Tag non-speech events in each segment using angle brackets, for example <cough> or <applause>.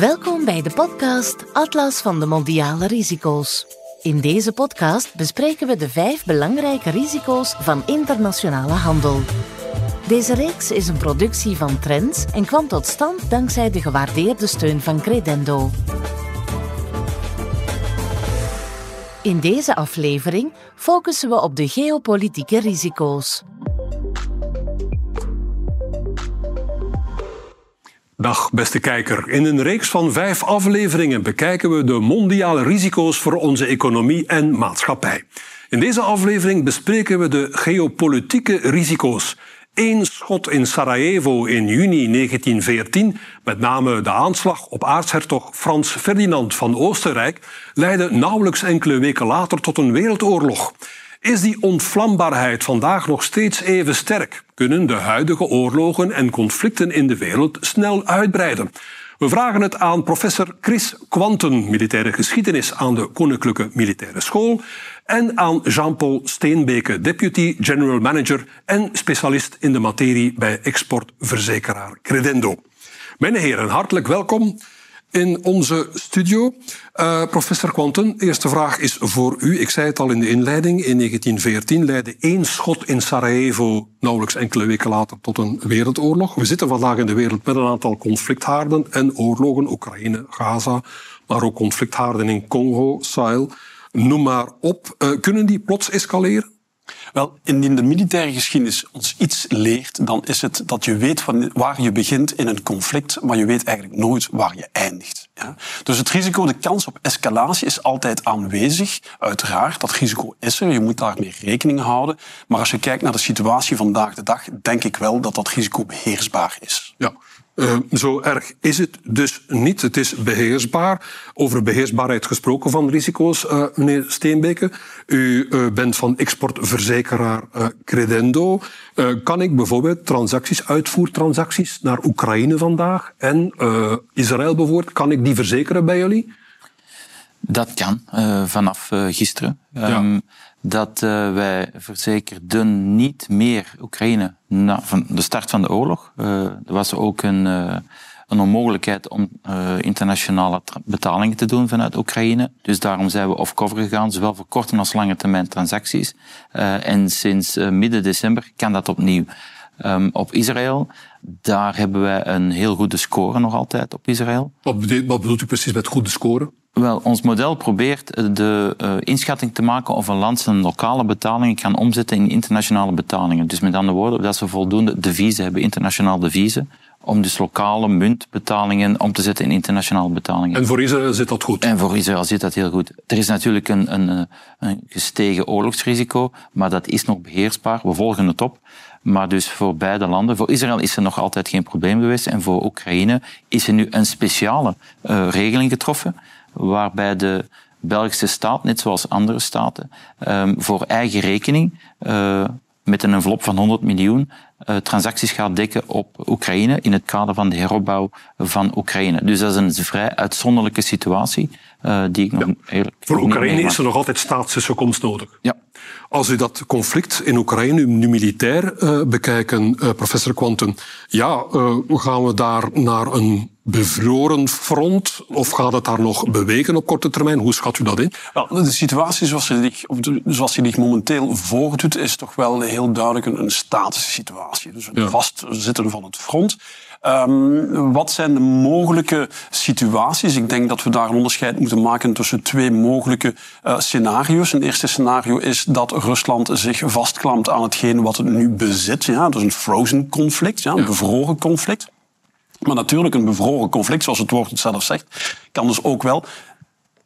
Welkom bij de podcast Atlas van de Mondiale Risico's. In deze podcast bespreken we de vijf belangrijke risico's van internationale handel. Deze reeks is een productie van Trends en kwam tot stand dankzij de gewaardeerde steun van Credendo. In deze aflevering focussen we op de geopolitieke risico's. Dag beste kijker. In een reeks van vijf afleveringen bekijken we de mondiale risico's voor onze economie en maatschappij. In deze aflevering bespreken we de geopolitieke risico's. Eén schot in Sarajevo in juni 1914, met name de aanslag op aartshertog Frans Ferdinand van Oostenrijk, leidde nauwelijks enkele weken later tot een wereldoorlog. Is die ontvlambaarheid vandaag nog steeds even sterk? Kunnen de huidige oorlogen en conflicten in de wereld snel uitbreiden? We vragen het aan professor Chris Quanten, militaire geschiedenis aan de Koninklijke Militaire School, en aan Jean-Paul Steenbeke, deputy general manager en specialist in de materie bij exportverzekeraar Credendo. Mijn heren, hartelijk welkom in onze studio. Uh, professor Quanten, eerste vraag is voor u. Ik zei het al in de inleiding. In 1914 leidde één schot in Sarajevo nauwelijks enkele weken later tot een wereldoorlog. We zitten vandaag in de wereld met een aantal conflicthaarden en oorlogen. Oekraïne, Gaza, maar ook conflicthaarden in Congo, Sahel. Noem maar op. Uh, kunnen die plots escaleren? Wel, indien de militaire geschiedenis ons iets leert, dan is het dat je weet van waar je begint in een conflict, maar je weet eigenlijk nooit waar je eindigt. Ja? Dus het risico, de kans op escalatie is altijd aanwezig. Uiteraard, dat risico is er, je moet daarmee rekening houden. Maar als je kijkt naar de situatie vandaag de dag, denk ik wel dat dat risico beheersbaar is. Ja. Uh, zo erg is het dus niet. Het is beheersbaar. Over beheersbaarheid gesproken van risico's, uh, meneer Steenbeke. U uh, bent van exportverzekeraar Credendo. kan ik bijvoorbeeld transacties, uitvoertransacties naar Oekraïne vandaag en Israël bijvoorbeeld, kan ik die verzekeren bij jullie? Dat kan, vanaf gisteren. Ja. Um, dat uh, wij verzekerden niet meer Oekraïne na van de start van de oorlog. Uh, er was ook een, uh, een onmogelijkheid om internationale betalingen te doen vanuit Oekraïne. Dus daarom zijn we off-cover gegaan, zowel voor korte als lange termijn transacties. en sinds midden december kan dat opnieuw. Um, op Israël, daar hebben wij een heel goede score nog altijd op Israël. Wat bedoelt, wat bedoelt u precies met goede score? Wel, ons model probeert de uh, inschatting te maken of een land zijn lokale betalingen kan omzetten in internationale betalingen. Dus met andere woorden, dat ze voldoende deviezen hebben, internationale deviezen, om dus lokale muntbetalingen om te zetten in internationale betalingen. En voor Israël zit dat goed? En voor Israël zit dat heel goed. Er is natuurlijk een, een, een gestegen oorlogsrisico, maar dat is nog beheersbaar. We volgen het op. Maar dus voor beide landen, voor Israël is er nog altijd geen probleem geweest. En voor Oekraïne is er nu een speciale uh, regeling getroffen waarbij de Belgische staat, net zoals andere staten, um, voor eigen rekening uh, met een envelop van 100 miljoen uh, transacties gaat dekken op Oekraïne in het kader van de heropbouw van Oekraïne. Dus dat is een vrij uitzonderlijke situatie uh, die ik nog ja. eerlijk Voor Oekraïne is er nog altijd staatsse komst nodig. Ja. Als u dat conflict in Oekraïne nu militair uh, bekijken, professor Quanten, ja, gaan we daar naar een bevroren front of gaat het daar nog bewegen op korte termijn? Hoe schat u dat in? Wel, de situatie zoals ze zich, zoals zich momenteel voordoet, is toch wel heel duidelijk een, een statische situatie. Dus een ja. vastzitten van het front. Um, wat zijn de mogelijke situaties? Ik denk dat we daar een onderscheid moeten maken tussen twee mogelijke uh, scenario's. Een eerste scenario is dat Rusland zich vastklampt aan hetgeen wat het nu bezit. Ja, dus een frozen conflict, ja, een bevroren conflict. Maar natuurlijk, een bevroren conflict, zoals het woord het zelf zegt, kan dus ook wel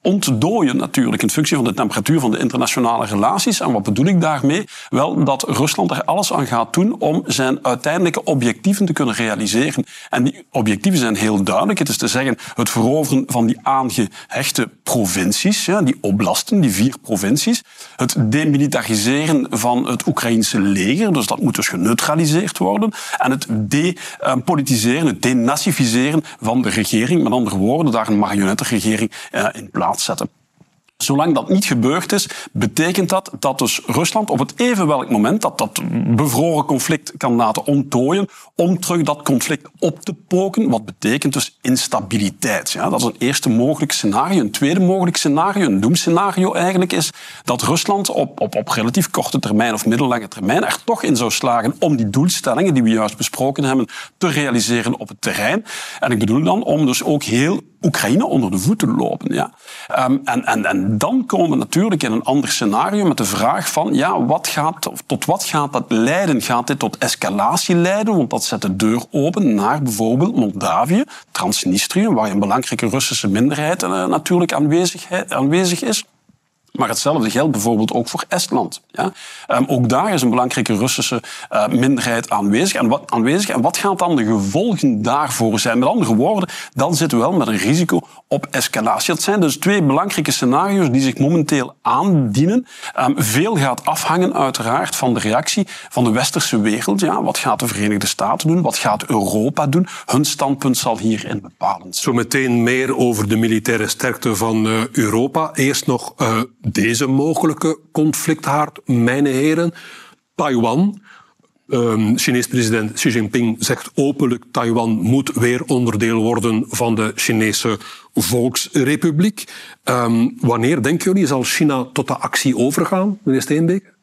ontdooien natuurlijk in functie van de temperatuur van de internationale relaties. En wat bedoel ik daarmee? Wel dat Rusland er alles aan gaat doen om zijn uiteindelijke objectieven te kunnen realiseren. En die objectieven zijn heel duidelijk. Het is te zeggen het veroveren van die aangehechte provincies, ja, die oblasten, die vier provincies. Het demilitariseren van het Oekraïnse leger, dus dat moet dus geneutraliseerd worden. En het depolitiseren, het denazificeren van de regering. Met andere woorden, daar een marionettenregering in plaats zetten. Zolang dat niet gebeurd is, betekent dat dat dus Rusland op het even welk moment dat dat bevroren conflict kan laten onttooien, om terug dat conflict op te poken, wat betekent dus instabiliteit. Ja, dat is een eerste mogelijk scenario. Een tweede mogelijk scenario, een doemscenario eigenlijk, is dat Rusland op, op, op relatief korte termijn of middellange termijn er toch in zou slagen om die doelstellingen die we juist besproken hebben te realiseren op het terrein. En ik bedoel dan om dus ook heel Oekraïne onder de voeten lopen. Ja. Um, en, en, en dan komen we natuurlijk in een ander scenario met de vraag van ja, wat gaat, tot wat gaat dat leiden? Gaat dit tot escalatie leiden? Want dat zet de deur open naar bijvoorbeeld Moldavië, Transnistrië, waar een belangrijke Russische minderheid uh, natuurlijk aanwezig is. Maar hetzelfde geldt bijvoorbeeld ook voor Estland. Ja? Um, ook daar is een belangrijke Russische uh, minderheid aanwezig. En, wat, aanwezig. en wat gaat dan de gevolgen daarvoor zijn? Met andere woorden, dan zitten we wel met een risico op escalatie. Dat zijn dus twee belangrijke scenario's die zich momenteel aandienen. Um, veel gaat afhangen uiteraard van de reactie van de westerse wereld. Ja, wat gaat de Verenigde Staten doen? Wat gaat Europa doen? Hun standpunt zal hierin bepalend zijn. Zometeen meer over de militaire sterkte van uh, Europa. Eerst nog uh, deze mogelijke conflicthaard, mijn heren. Taiwan. Um, Chinees president Xi Jinping zegt openlijk Taiwan moet weer onderdeel worden van de Chinese Volksrepubliek. Um, wanneer denken jullie zal China tot de actie overgaan, meneer Steenbeek?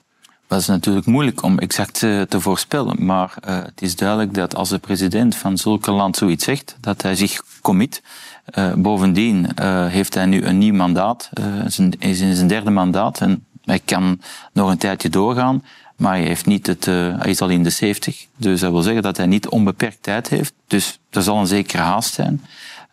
Dat is natuurlijk moeilijk om exact te voorspellen, maar uh, het is duidelijk dat als de president van zulke land zoiets zegt, dat hij zich commit uh, bovendien uh, heeft hij nu een nieuw mandaat, uh, is in zijn derde mandaat en hij kan nog een tijdje doorgaan, maar hij, heeft niet het, hij is al in de 70. Dus dat wil zeggen dat hij niet onbeperkt tijd heeft. Dus er zal een zekere haast zijn.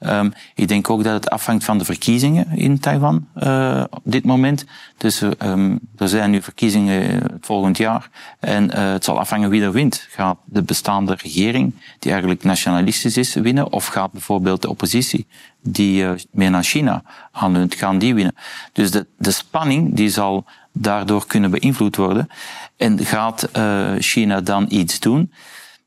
Um, ik denk ook dat het afhangt van de verkiezingen in Taiwan uh, op dit moment. Dus um, er zijn nu verkiezingen het volgend jaar. En uh, het zal afhangen wie er wint. Gaat de bestaande regering, die eigenlijk nationalistisch is, winnen? Of gaat bijvoorbeeld de oppositie, die meer naar China aanleunt, gaan die winnen? Dus de, de spanning die zal daardoor kunnen beïnvloed worden. En gaat China dan iets doen?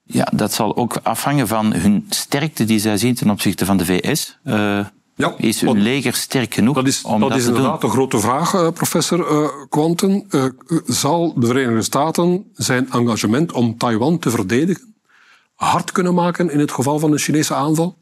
Ja, dat zal ook afhangen van hun sterkte die zij zien ten opzichte van de VS. Uh, eh, ja, is hun leger sterk genoeg dat is, om dat, dat is te inderdaad doen? een grote vraag, uh, professor uh, Quanten. zal de Verenigde Staten zijn engagement om Taiwan te verdedigen hard kunnen maken in het geval van een Chinese aanval?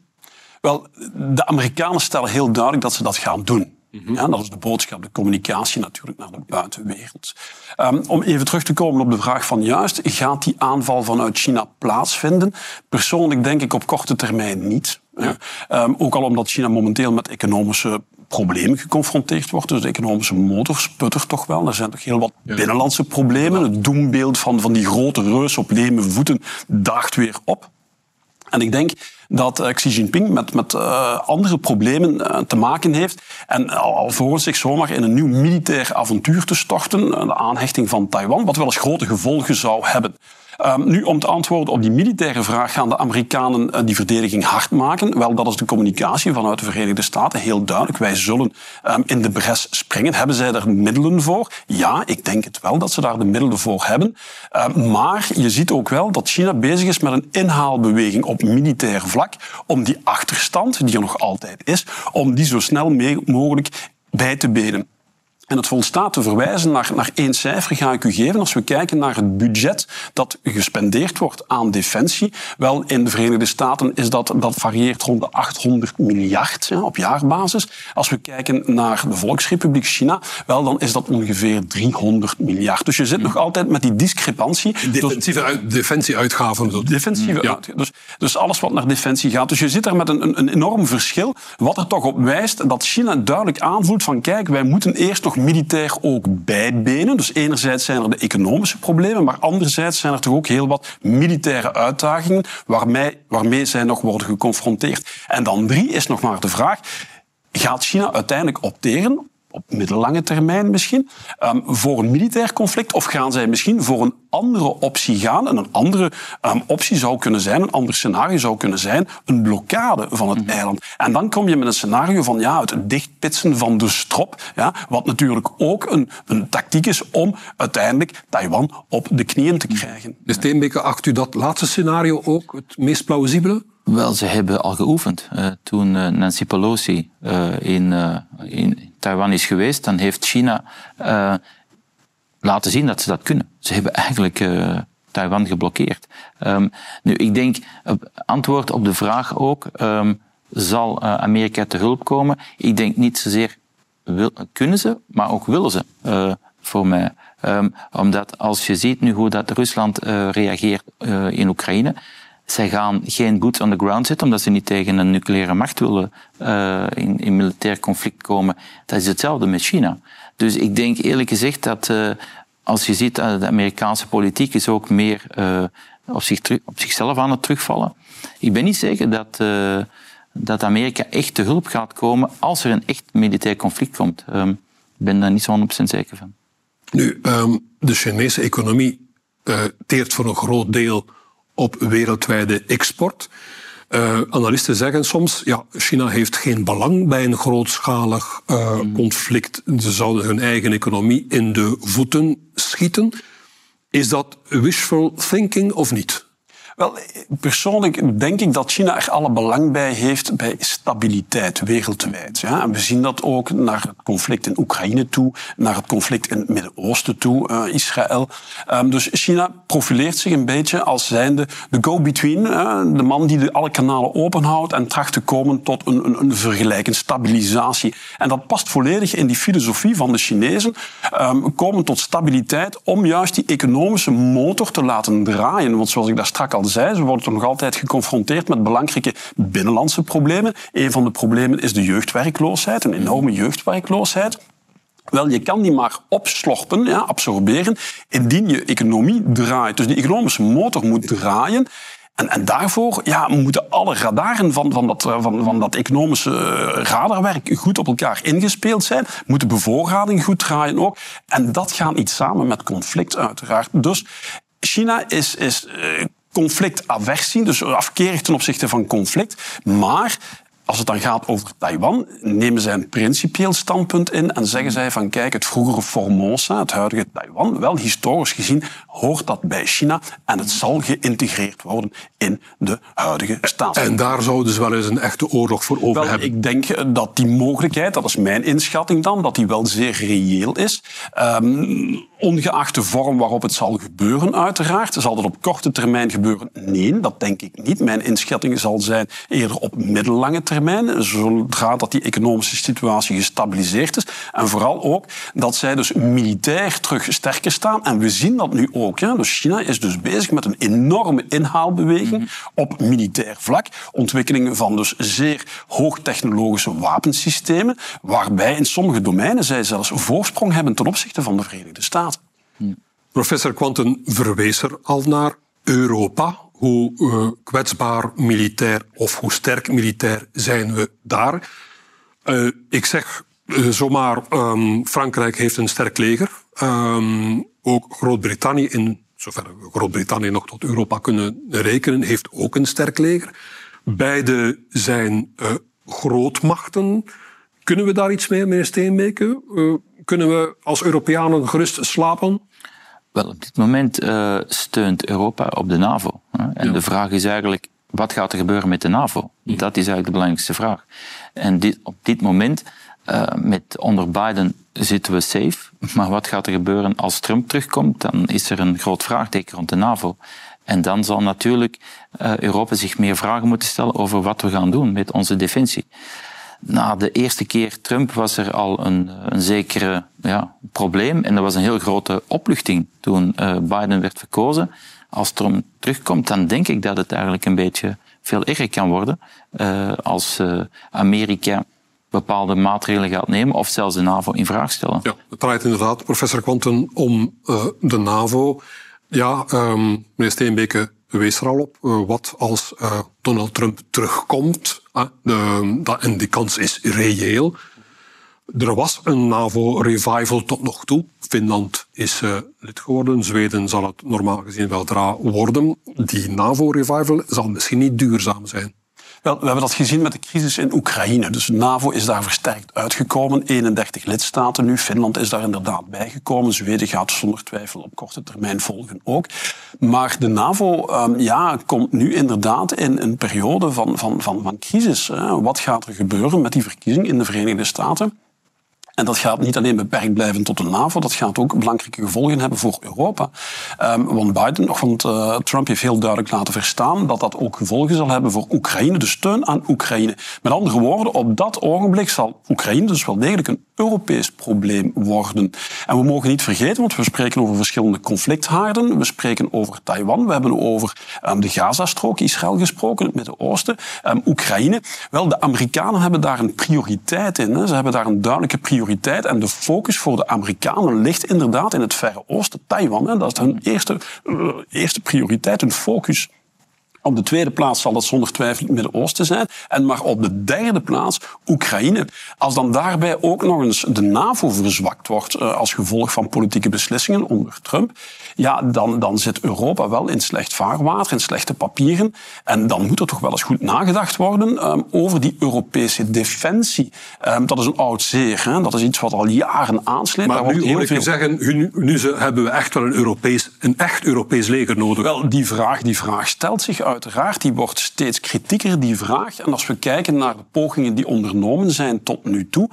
Wel, de Amerikanen stellen heel duidelijk dat ze dat gaan doen. Mhm. Ja, dat is de boodschap, de communicatie natuurlijk naar de buitenwereld. Um, om even terug te komen op de vraag van juist, gaat die aanval vanuit China plaatsvinden? Persoonlijk denk ik op korte termijn niet. Ja. Um, ook al omdat China momenteel met economische problemen geconfronteerd wordt. Dus de economische motor sputtert toch wel. Er zijn toch heel wat ja. binnenlandse problemen. Het doembeeld van, van die grote reus op leme voeten daagt weer op. En ik denk dat uh, Xi Jinping met, met uh, andere problemen uh, te maken heeft. En alvorens zich zomaar in een nieuw militair avontuur te storten, de aanhechting van Taiwan, wat wel eens grote gevolgen zou hebben. Um, nu, om te antwoorden op die militaire vraag, gaan de Amerikanen uh, die verdediging hard maken? Wel, dat is de communicatie vanuit de Verenigde Staten heel duidelijk. Wij zullen um, in de bres springen. Hebben zij er middelen voor? Ja, ik denk het wel dat ze daar de middelen voor hebben. Uh, maar je ziet ook wel dat China bezig is met een inhaalbeweging op militair vlak om die achterstand, die er nog altijd is, om die zo snel mogelijk bij te benen. En het volstaat te verwijzen naar, naar één cijfer, ga ik u geven. Als we kijken naar het budget dat gespendeerd wordt aan defensie, wel in de Verenigde Staten is dat, dat varieert rond de 800 miljard ja, op jaarbasis. Als we kijken naar de Volksrepubliek China, wel dan is dat ongeveer 300 miljard. Dus je zit nog altijd met die discrepantie. Defensieve uit, defensieuitgaven. Defensieve ja. Dus, dus alles wat naar defensie gaat. Dus je zit daar met een, een, een enorm verschil, wat er toch op wijst dat China duidelijk aanvoelt van kijk, wij moeten eerst nog militair ook bijbenen. Dus enerzijds zijn er de economische problemen, maar anderzijds zijn er toch ook heel wat militaire uitdagingen waarmee, waarmee zij nog worden geconfronteerd. En dan drie is nog maar de vraag, gaat China uiteindelijk opteren op middellange termijn misschien, um, voor een militair conflict? Of gaan zij misschien voor een andere optie gaan? En een andere um, optie zou kunnen zijn, een ander scenario zou kunnen zijn, een blokkade van het mm -hmm. eiland. En dan kom je met een scenario van ja, het dichtpitsen van de strop, ja, wat natuurlijk ook een, een tactiek is om uiteindelijk Taiwan op de knieën te krijgen. De Steenbeke, acht u dat laatste scenario ook het meest plausibele? Wel, ze hebben al geoefend. Uh, toen uh, Nancy Pelosi uh, in, in Taiwan is geweest, dan heeft China uh, laten zien dat ze dat kunnen. Ze hebben eigenlijk uh, Taiwan geblokkeerd. Um, nu, ik denk, antwoord op de vraag ook, um, zal uh, Amerika te hulp komen? Ik denk niet zozeer kunnen ze, maar ook willen ze, voor mij. Um, omdat als je ziet nu hoe dat Rusland reageert in Oekraïne, zij gaan geen boots on the ground zetten, omdat ze niet tegen een nucleaire macht willen uh, in, in militair conflict komen. Dat is hetzelfde met China. Dus ik denk eerlijk gezegd dat uh, als je ziet dat de Amerikaanse politiek is ook meer op, zich op zichzelf aan het terugvallen. Ik ben niet zeker dat, dat Amerika echt te hulp gaat komen als er een echt militair conflict komt. Um, ik ben daar niet zo 100% zeker van. Nu, um, de Chinese economie uh, teert voor een groot deel op wereldwijde export. Uh, analisten zeggen soms, ja, China heeft geen belang bij een grootschalig uh, mm. conflict. Ze zouden hun eigen economie in de voeten schieten. Is dat wishful thinking of niet? Wel, persoonlijk denk ik dat China er alle belang bij heeft bij stabiliteit wereldwijd. Ja? We zien dat ook naar het conflict in Oekraïne toe, naar het conflict in het Midden-Oosten toe, uh, Israël. Um, dus China profileert zich een beetje als zijnde de go-between, uh, de man die de alle kanalen openhoudt en tracht te komen tot een, een, een vergelijking, stabilisatie. En dat past volledig in die filosofie van de Chinezen, um, komen tot stabiliteit om juist die economische motor te laten draaien. Want zoals ik daar straks al zei, ze worden nog altijd geconfronteerd met belangrijke binnenlandse problemen. Een van de problemen is de jeugdwerkloosheid, een enorme jeugdwerkloosheid. Wel, je kan die maar opslorpen, ja, absorberen, indien je economie draait. Dus die economische motor moet draaien. En, en, daarvoor ja, moeten alle radaren van, van, dat, van, van dat economische radarwerk goed op elkaar ingespeeld zijn. Moet de bevoorrading goed draaien ook. En dat gaat niet samen met conflict, uiteraard. Dus China is, is conflictaversie, dus afkerig ten opzichte van conflict. Maar als het dan gaat over Taiwan, nemen zij een principieel standpunt in en zeggen zij van kijk, het vroegere Formosa, het huidige Taiwan, wel historisch gezien hoort dat bij China en het zal geïntegreerd worden in de huidige staat. En daar zouden dus wel eens een echte oorlog voor over wel, hebben? Ik denk dat die mogelijkheid, dat is mijn inschatting dan, dat die wel zeer reëel is. Um, ongeacht de vorm waarop het zal gebeuren, uiteraard. Zal dat op korte termijn gebeuren? Nee, dat denk ik niet. Mijn inschatting zal zijn eerder op middellange termijn, zodra dat die economische situatie gestabiliseerd is. En vooral ook dat zij dus militair terug sterker staan. En we zien dat nu ook. Ja. Dus China is dus bezig met een enorme inhaalbeweging mm -hmm. op militair vlak. Ontwikkeling van dus zeer hoogtechnologische wapensystemen, waarbij in sommige domeinen zij zelfs voorsprong hebben ten opzichte van de Verenigde Staten. Professor Quanten verwees er al naar Europa. Hoe uh, kwetsbaar militair of hoe sterk militair zijn we daar? Uh, ik zeg uh, zomaar, um, Frankrijk heeft een sterk leger. Um, ook Groot-Brittannië, in zover we Groot-Brittannië nog tot Europa kunnen rekenen, heeft ook een sterk leger. Beide zijn grootmachten. Kunnen we daar iets mee, meneer Steenbeke? kunnen we als Europeanen gerust slapen? Wel, op dit moment uh, steunt Europa op de NAVO. Hè? En ja. de vraag is eigenlijk, wat gaat er gebeuren met de NAVO? Ja. Dat is eigenlijk de belangrijkste vraag. En dit, op dit moment, uh, met onder Biden zitten we safe. <laughs> Maar wat gaat er gebeuren als Trump terugkomt? Dan is er een groot vraagteken rond de NAVO. En dan zal natuurlijk uh, Europa zich meer vragen moeten stellen over wat we gaan doen met onze defensie na de eerste keer Trump was er al een, een zekere ja, probleem. En er was een heel grote opluchting toen uh, Biden werd verkozen. Als Trump terugkomt, dan denk ik dat het eigenlijk een beetje veel erger kan worden. Uh, als Amerika bepaalde maatregelen gaat nemen of zelfs de NAVO in vraag stellen. Ja, het draait inderdaad, professor Quanten, om de NAVO. Ja, um, meneer Steenbeke wees er al op. wat als Donald Trump terugkomt? En die kans is reëel. Er was een NAVO-revival tot nog toe. Finland is uh, lid geworden. Zweden zal het normaal gezien wel dra worden. Die NAVO-revival zal misschien niet duurzaam zijn. Wel, we hebben dat gezien met de crisis in Oekraïne. Dus NAVO is daar versterkt uitgekomen. 31 lidstaten nu. Finland is daar inderdaad bijgekomen. Zweden gaat zonder twijfel op korte termijn volgen ook. Maar de NAVO um, ja, komt nu inderdaad in een periode van, van, van, van crisis. Hè. Wat gaat er gebeuren met die verkiezing in de Verenigde Staten? En dat gaat niet alleen beperkt blijven tot de NAVO, dat gaat ook belangrijke gevolgen hebben voor Europa. Um, want Biden, want uh, Trump heeft heel duidelijk laten verstaan dat dat ook gevolgen zal hebben voor Oekraïne, de steun aan Oekraïne. Met andere woorden, op dat ogenblik zal Oekraïne dus wel degelijk een Europees probleem worden. En we mogen niet vergeten, want we spreken over verschillende conflicthaarden. We spreken over Taiwan, we hebben over um, de Gazastrook, Israël gesproken, het Midden-Oosten, um, Oekraïne. Wel, de Amerikanen hebben daar een prioriteit in. Hè. Ze hebben daar een duidelijke prioriteit. En de focus voor de Amerikanen ligt inderdaad in het Verre Oosten, Taiwan. Hè. Dat is hun eerste, uh, eerste prioriteit, hun focus. Op de tweede plaats zal dat zonder twijfel het Midden-Oosten zijn. En maar op de derde plaats Oekraïne. Als dan daarbij ook nog eens de NAVO verzwakt wordt uh, als gevolg van politieke beslissingen onder Trump, ja, dan, dan zit Europa wel in slecht vaarwater, in slechte papieren. En dan moet er toch wel eens goed nagedacht worden um, over die Europese defensie. Um, dat is een oud zeer. Hè? Dat is iets wat al jaren aansleept. Maar Daar nu hoor ik veel... zeggen, nu, nu hebben we echt wel een, Europees, een echt Europees leger nodig. Wel, die vraag, die vraag stelt zich uiteraard. Die wordt steeds kritieker, die vraag. En als we kijken naar de pogingen die ondernomen zijn tot nu toe,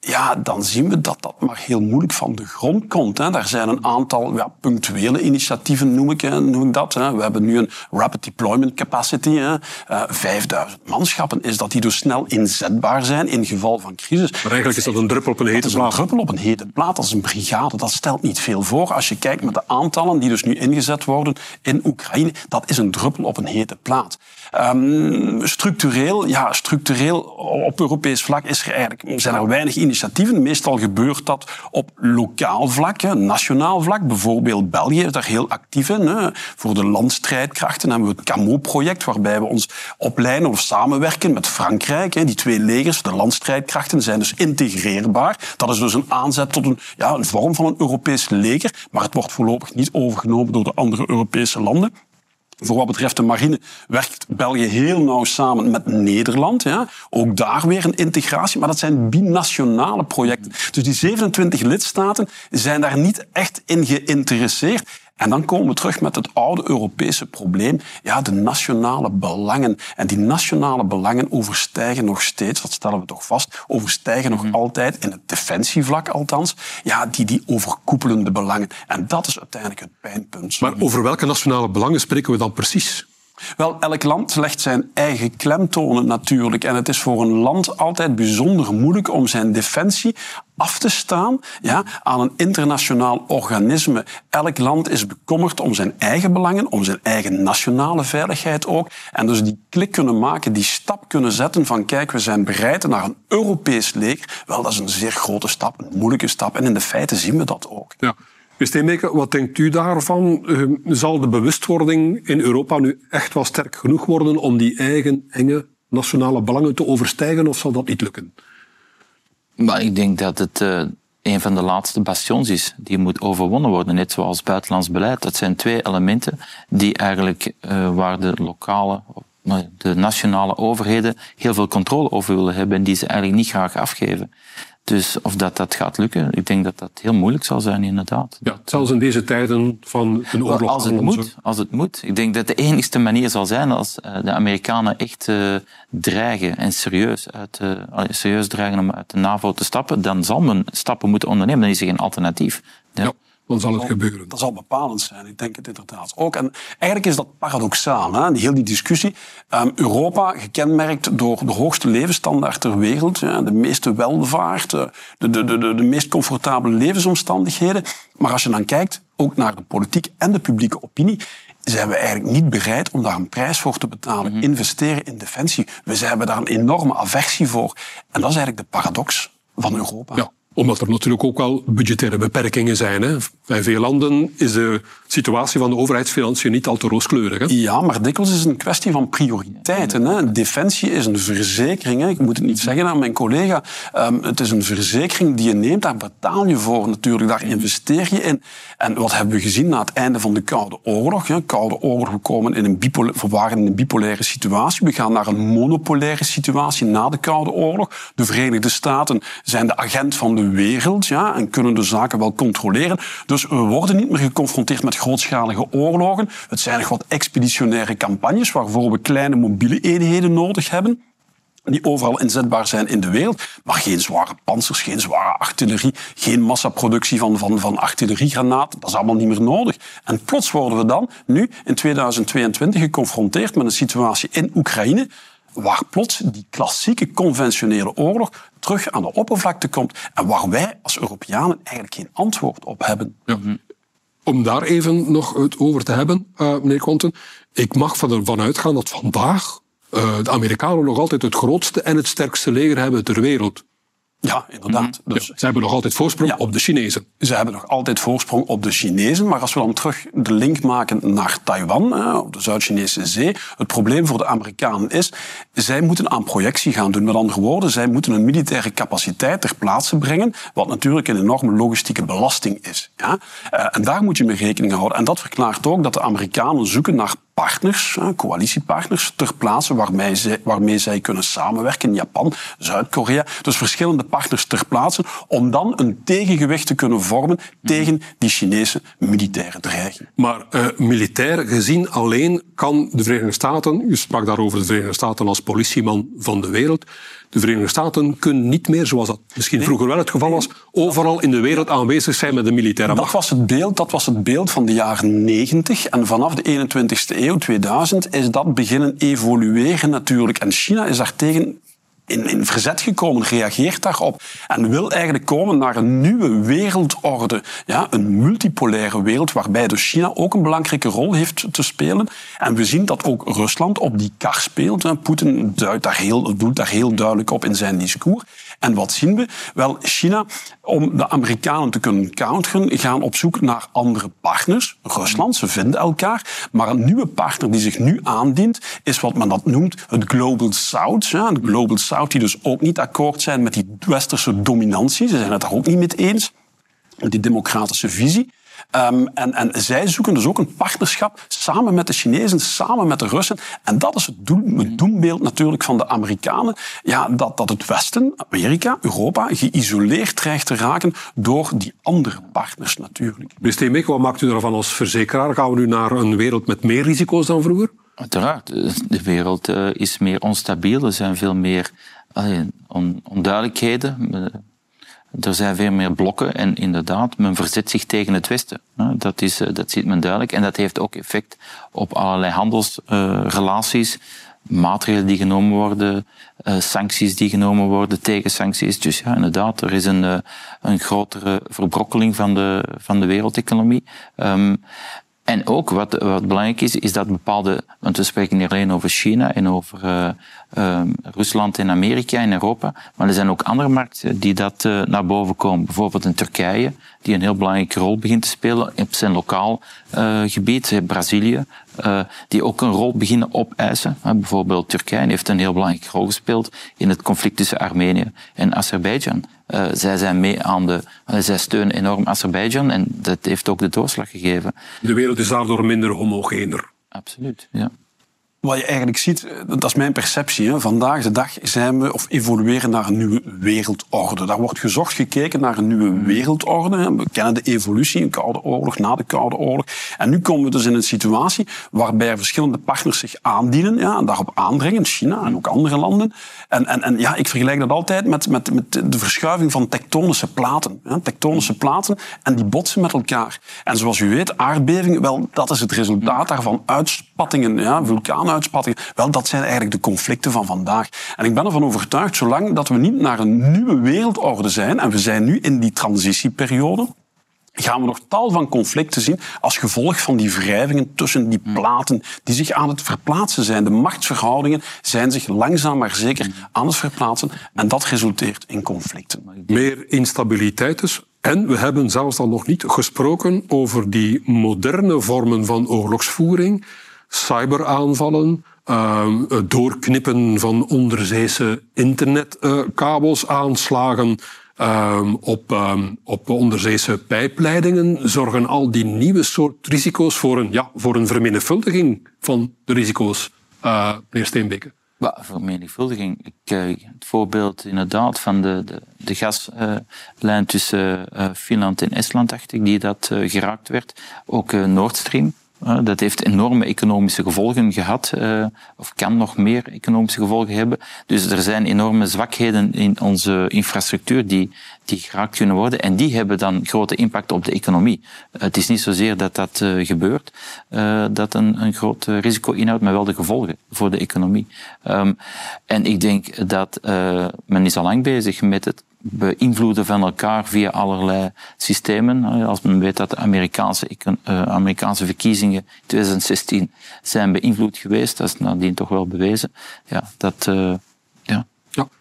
ja, dan zien we dat dat maar heel moeilijk van de grond komt. Hè. Daar zijn een aantal ja, punctuele initiatieven, noem ik, noem ik dat. Hè. We hebben nu een rapid deployment capacity. Hè. Uh, 5000 manschappen. Is dat die dus snel inzetbaar zijn in geval van crisis? Maar eigenlijk is dat een druppel op een hete plaat. een druppel op een hete plaat. Dat is een brigade. Dat stelt niet veel voor. Als je kijkt met de aantallen die dus nu ingezet worden in Oekraïne, dat is een druppel op een hete plaat. Um, structureel, ja, structureel op Europees vlak is er eigenlijk, zijn er weinig initiatieven. Meestal gebeurt dat op lokaal vlak, hè, nationaal vlak. Bijvoorbeeld België is daar heel actief in. Hè. Voor de landstrijdkrachten hebben we het CAMO-project, waarbij we ons opleiden of samenwerken met Frankrijk. Hè. Die twee legers, de landstrijdkrachten, zijn dus integreerbaar. Dat is dus een aanzet tot een, ja, een vorm van een Europees leger, maar het wordt voorlopig niet overgenomen door de andere Europese landen. Voor wat betreft de marine werkt België heel nauw samen met Nederland. Ja. Ook daar weer een integratie, maar dat zijn binationale projecten. Dus die 27 lidstaten zijn daar niet echt in geïnteresseerd. En dan komen we terug met het oude Europese probleem, ja, de nationale belangen. En die nationale belangen overstijgen nog steeds, dat stellen we toch vast, overstijgen nog mhm. altijd, in het defensievlak althans, ja, die, die overkoepelende belangen. En dat is uiteindelijk het pijnpunt. Maar over welke nationale belangen spreken we dan precies? Wel, elk land legt zijn eigen klemtonen natuurlijk. En het is voor een land altijd bijzonder moeilijk om zijn defensie af te staan ja, aan een internationaal organisme. Elk land is bekommerd om zijn eigen belangen, om zijn eigen nationale veiligheid ook. En dus die klik kunnen maken, die stap kunnen zetten van kijk, we zijn bereid naar een Europees leger. Wel, dat is een zeer grote stap, een moeilijke stap. En in de feiten zien we dat ook. Ja. Steenbeke, wat denkt u daarvan? Uh, zal de bewustwording in Europa nu echt wel sterk genoeg worden om die eigen enge nationale belangen te overstijgen, of zal dat niet lukken? Maar ik denk dat het uh, een van de laatste bastions is die moet overwonnen worden, net zoals buitenlands beleid. Dat zijn twee elementen die eigenlijk uh, waar de lokale, de nationale overheden heel veel controle over willen hebben en die ze eigenlijk niet graag afgeven. Dus of dat, dat gaat lukken, ik denk dat dat heel moeilijk zal zijn, inderdaad. Ja, zelfs in deze tijden van een oorlog. Als het moet, als het moet. Ik denk dat de enigste manier zal zijn als eh, de Amerikanen echt uh, dreigen en serieus, uit, uh, serieus dreigen om uit de NAVO te stappen, dan zal men stappen moeten ondernemen. Dan is er geen alternatief. Ja. ja dan zal het gebeuren. Dat zal bepalend zijn, ik denk het inderdaad ook. En eigenlijk is dat paradoxaal, hè? Die, heel die discussie. Um, Europa, gekenmerkt door de hoogste levensstandaard ter wereld, ja, de meeste welvaart, de, de, de, de, de meest comfortabele levensomstandigheden. Maar als je dan kijkt, ook naar de politiek en de publieke opinie, zijn we eigenlijk niet bereid om daar een prijs voor te betalen. Mm Investeren in defensie. We hebben daar een enorme aversie voor. En dat is eigenlijk de paradox van Europa. Ja omdat er natuurlijk ook wel budgettaire beperkingen zijn. Hè. In veel landen is de situatie van de overheidsfinanciën niet al te rooskleurig. Hè. Ja, maar dikwijls is het een kwestie van prioriteiten. Hè. Defensie is een verzekering. Hè. Ik moet het niet zeggen aan mijn collega. Um, het is een verzekering die je neemt. Daar betaal je voor natuurlijk. Daar investeer je in. En wat hebben we gezien na het einde van de Koude Oorlog? Hè. Koude Oorlog, we, komen in een bipolaire, we waren in een bipolaire situatie. We gaan naar een monopolaire situatie na de Koude Oorlog. De Verenigde Staten zijn de agent van de wereld ja, en kunnen de zaken wel controleren. Dus we worden niet meer geconfronteerd met grootschalige oorlogen. Het zijn nog wat expeditionaire campagnes waarvoor we kleine mobiele eenheden nodig hebben. die overal inzetbaar zijn in de wereld, maar geen zware panzers, geen zware artillerie, geen massaproductie van, van, van artilleriegranaten. Dat is allemaal niet meer nodig. En plots worden we dan nu in 2022 geconfronteerd met een situatie in Oekraïne waar plots die klassieke conventionele oorlog terug aan de oppervlakte komt en waar wij als Europeanen eigenlijk geen antwoord op hebben. Ja. Om daar even nog het over te hebben, uh, meneer Quanten. Ik mag ervan uitgaan dat vandaag uh, de Amerikanen nog altijd het grootste en het sterkste leger hebben ter wereld. Ja, inderdaad. Mhm. Dus, ze hebben nog altijd voorsprong op de Chinezen. Ze hebben nog altijd voorsprong op de Chinezen. Maar als we dan terug de link maken naar Taiwan, op de Zuid-Chinese zee. Het probleem voor de Amerikanen is, zij moeten aan projectie gaan doen. Met andere woorden, zij moeten een militaire capaciteit ter plaatse brengen. Wat natuurlijk een enorme logistieke belasting is. Ja? Eh, en daar moet je mee rekening houden. En dat verklaart ook dat de Amerikanen zoeken naar partners, coalitiepartners, ter plaatse waarmee zij, waarmee zij kunnen samenwerken. Japan, Zuid-Korea. Dus verschillende partners ter plaatse om dan een tegengewicht te kunnen vormen tegen die Chinese militaire dreiging. Maar uh, militair gezien alleen kan de Verenigde Staten, u sprak daarover de Verenigde Staten als politieman van de wereld, de Verenigde Staten kunnen niet meer, zoals dat misschien vroeger wel het geval was, overal in de wereld aanwezig zijn met de militaire macht. Dat was het beeld, dat was het beeld van de jaren 90. En vanaf de 21ste eeuw, 2000, is dat beginnen evolueren natuurlijk. En China is daartegen in, in verzet gekomen, reageert daarop en wil eigenlijk komen naar een nieuwe wereldorde. Ja, een multipolaire wereld waarbij dus China ook een belangrijke rol heeft te spelen. En we zien dat ook Rusland op die kar speelt. Poetin duidt daar heel, doet daar heel duidelijk op in zijn discours. En wat zien we? Wel, China, om de Amerikanen te kunnen counteren, gaan op zoek naar andere partners. Rusland, ze vinden elkaar. Maar een nieuwe partner die zich nu aandient, is wat men dat noemt het Global South. Ja, de Global South die dus ook niet akkoord zijn met die westerse dominantie. Ze zijn het daar ook niet mee eens. Met die democratische visie. Um, en, en zij zoeken dus ook een partnerschap samen met de Chinezen, samen met de Russen. En dat is het, doel, het doelbeeld natuurlijk van de Amerikanen. Ja, dat, dat het Westen, Amerika, Europa, geïsoleerd dreigt te raken door die andere partners natuurlijk. Meneer Steenbeek, wat maakt u ervan als verzekeraar? Gaan we nu naar een wereld met meer risico's dan vroeger? Uiteraard. De wereld uh, is meer onstabiel. Er zijn veel meer on, onduidelijkheden er zijn veel meer blokken en inderdaad, men verzet zich tegen het Westen. Dat, is, eh, dat ziet men duidelijk. En dat heeft ook effect op allerlei handelsrelaties, maatregelen die genomen worden, eh, sancties die genomen worden, tegensancties. Dus ja, inderdaad, er is een, eh, een grotere verbrokkeling van de, van de wereldeconomie. Ehm, en ook wat, wat belangrijk is, is dat bepaalde, want we spreken niet alleen over China en over uh, Rusland en Amerika en Europa, maar er zijn ook andere markten die dat uh, naar boven komen. Bijvoorbeeld in Turkije, die een heel belangrijke rol begint te spelen op zijn lokaal gebied, Brazilië, die ook een rol beginnen opeisen. bijvoorbeeld Turkije heeft een heel belangrijke rol gespeeld in het conflict tussen Armenië en Azerbeidzjan. Uh, zij zijn mee aan de, zij steunen enorm Azerbeidzjan en dat heeft ook de doorslag gegeven. De wereld is daardoor minder homogener. Absoluut, ja. Wat je eigenlijk ziet, eh, dat is mijn perceptie. Hè. Vandaag de dag zijn we of evolueren naar een nieuwe wereldorde. Daar wordt gezocht gekeken naar een nieuwe wereldorde. We kennen de evolutie, een koude oorlog, na de koude oorlog. En nu komen we dus in een situatie waarbij verschillende partners zich aandienen ja, en daarop aandringen. China en ook andere landen. En, en, en ja, ik vergelijk dat altijd met, met, met de verschuiving van tektonische platen. Ja, tektonische platen en die botsen met elkaar. En zoals u weet, aardbevingen, wel, dat is het resultaat daarvan. Uitspattingen, ja, uitspattingen. Wel, dat zijn eigenlijk de conflicten van vandaag. En ik ben ervan overtuigd, zolang dat we niet naar een nieuwe wereldorde zijn, en we zijn nu in die transitieperiode, gaan we nog tal van conflicten zien als gevolg van die wrijvingen tussen die platen die zich aan het verplaatsen zijn. De machtsverhoudingen zijn zich langzaam maar zeker aan het verplaatsen en dat resulteert in conflicten. Meer instabiliteit dus. En we hebben zelfs dan nog niet gesproken over die moderne vormen van oorlogsvoering cyberaanvallen, uh, doorknippen van onderzeese internetkabels, aanslagen uh, op, uh, op onderzeese pijpleidingen, zorgen al die nieuwe soort risico's voor een, ja, voor een vermenigvuldiging van de risico's, uh, meneer Steenbeke. Vermenigvuldiging. Ik, het voorbeeld inderdaad van de, de, de gaslijn tussen Finland en Estland, dacht ik, die dat geraakt werd. Ook Nord Stream dat heeft enorme economische gevolgen gehad, uh, of kan nog meer economische gevolgen hebben. Dus er zijn enorme zwakheden in onze infrastructuur die, die geraakt kunnen worden. En die hebben dan grote impact op de economie. Het is niet zozeer dat dat uh, gebeurt, dat een, een groot risico inhoudt, maar wel de gevolgen voor de economie. Um, en ik denk dat men is al lang bezig met het beïnvloeden van elkaar via allerlei systemen. Als men weet dat de Amerikaanse, uh, Amerikaanse verkiezingen in 2016 zijn beïnvloed geweest, dat is nadien toch wel bewezen. Ja, dat, uh,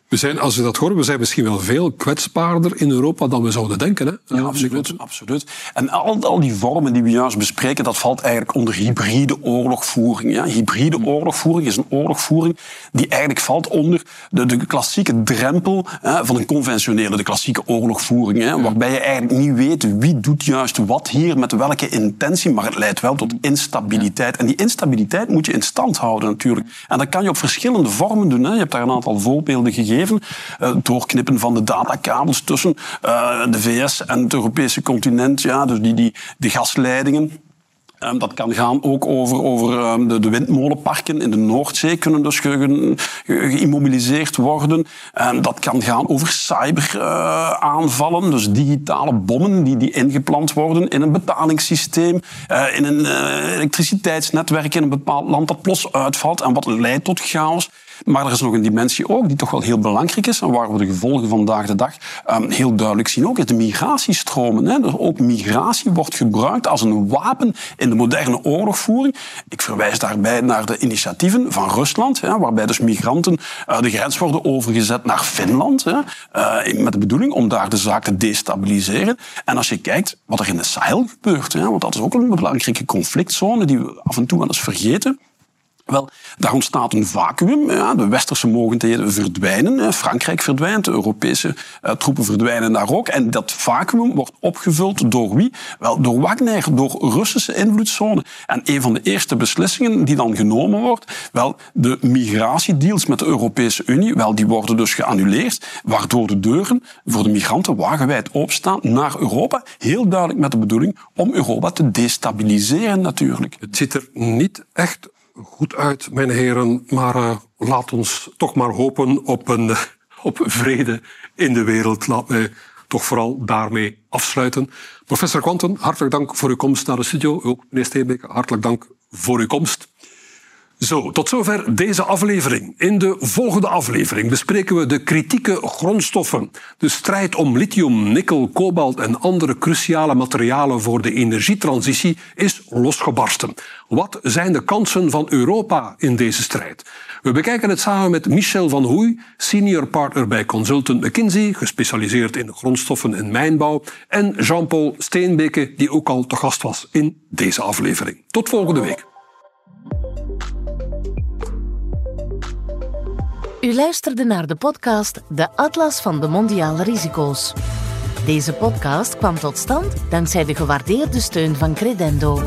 we zijn, als je dat hoort, we zijn misschien wel veel kwetsbaarder in Europa dan we zouden denken. Hè? Ja, absoluut, absoluut. En al, al die vormen die we juist bespreken, dat valt eigenlijk onder hybride oorlogvoering. Ja? Hybride oorlogvoering is een oorlogvoering die eigenlijk valt onder de, de klassieke drempel hè, van een conventionele, de klassieke oorlogvoering. Hè, waarbij je eigenlijk niet weet wie doet juist wat hier, met welke intentie, maar het leidt wel tot instabiliteit. En die instabiliteit moet je in stand houden natuurlijk. En dat kan je op verschillende vormen doen. Hè. Je hebt daar een aantal voorbeelden gegeven Uh, doorknippen van de datakabels tussen uh, de VS en het Europese continent. Ja, dus die, die, de gasleidingen. Um, dat kan gaan ook over, over um, de, de, windmolenparken in de Noordzee, kunnen dus geïmmobiliseerd ge, ge worden. Um, dat kan gaan over cyberaanvallen, uh, dus digitale bommen die, die ingeplant worden in een betalingssysteem, in een elektriciteitsnetwerk in een bepaald land dat plots uitvalt en wat leidt tot chaos. Maar er is nog een dimensie ook die toch wel heel belangrijk is en waar we de gevolgen vandaag de dag um, heel duidelijk zien ook, is de migratiestromen. Hè. Dus ook migratie wordt gebruikt als een wapen in de moderne oorlogvoering. Ik verwijs daarbij naar de initiatieven van Rusland, hè, waarbij dus migranten uh, de grens worden overgezet naar Finland, hè, uh, met de bedoeling om daar de zaak te destabiliseren. En als je kijkt wat er in de Sahel gebeurt, hè, want dat is ook een belangrijke conflictzone die we af en toe wel eens vergeten. Wel, daar ontstaat een vacuüm. Ja, de westerse mogendheden verdwijnen. Frankrijk verdwijnt, de Europese uh, troepen verdwijnen daar ook. En dat vacuüm wordt opgevuld door wie? Wel, door Wagner, door Russische invloedszone. En een van de eerste beslissingen die dan genomen wordt, wel, de migratiedeals met de Europese Unie, wel, die worden dus geannuleerd, waardoor de deuren voor de migranten wagenwijd openstaan naar Europa. Heel duidelijk met de bedoeling om Europa te destabiliseren natuurlijk. Het ziet er niet echt goed uit, mijn heren, maar uh, laat ons toch maar hopen op, een, op vrede in de wereld. Laat mij toch vooral daarmee afsluiten. Professor Quanten, hartelijk dank voor uw komst naar de studio. Ook meneer Steenbeke, hartelijk dank voor uw komst. Zo, tot zover deze aflevering. In de volgende aflevering bespreken we de kritieke grondstoffen. De strijd om lithium, nikkel, kobalt en andere cruciale materialen voor de energietransitie is losgebarsten. Wat zijn de kansen van Europa in deze strijd? We bekijken het samen met Michel van Hoei, senior partner bij Consultant McKinsey, gespecialiseerd in grondstoffen en mijnbouw, en Jean-Paul Steenbeke, die ook al te gast was in deze aflevering. Tot volgende week. U luisterde naar de podcast De Atlas van de Mondiale Risico's. Deze podcast kwam tot stand dankzij de gewaardeerde steun van Credendo.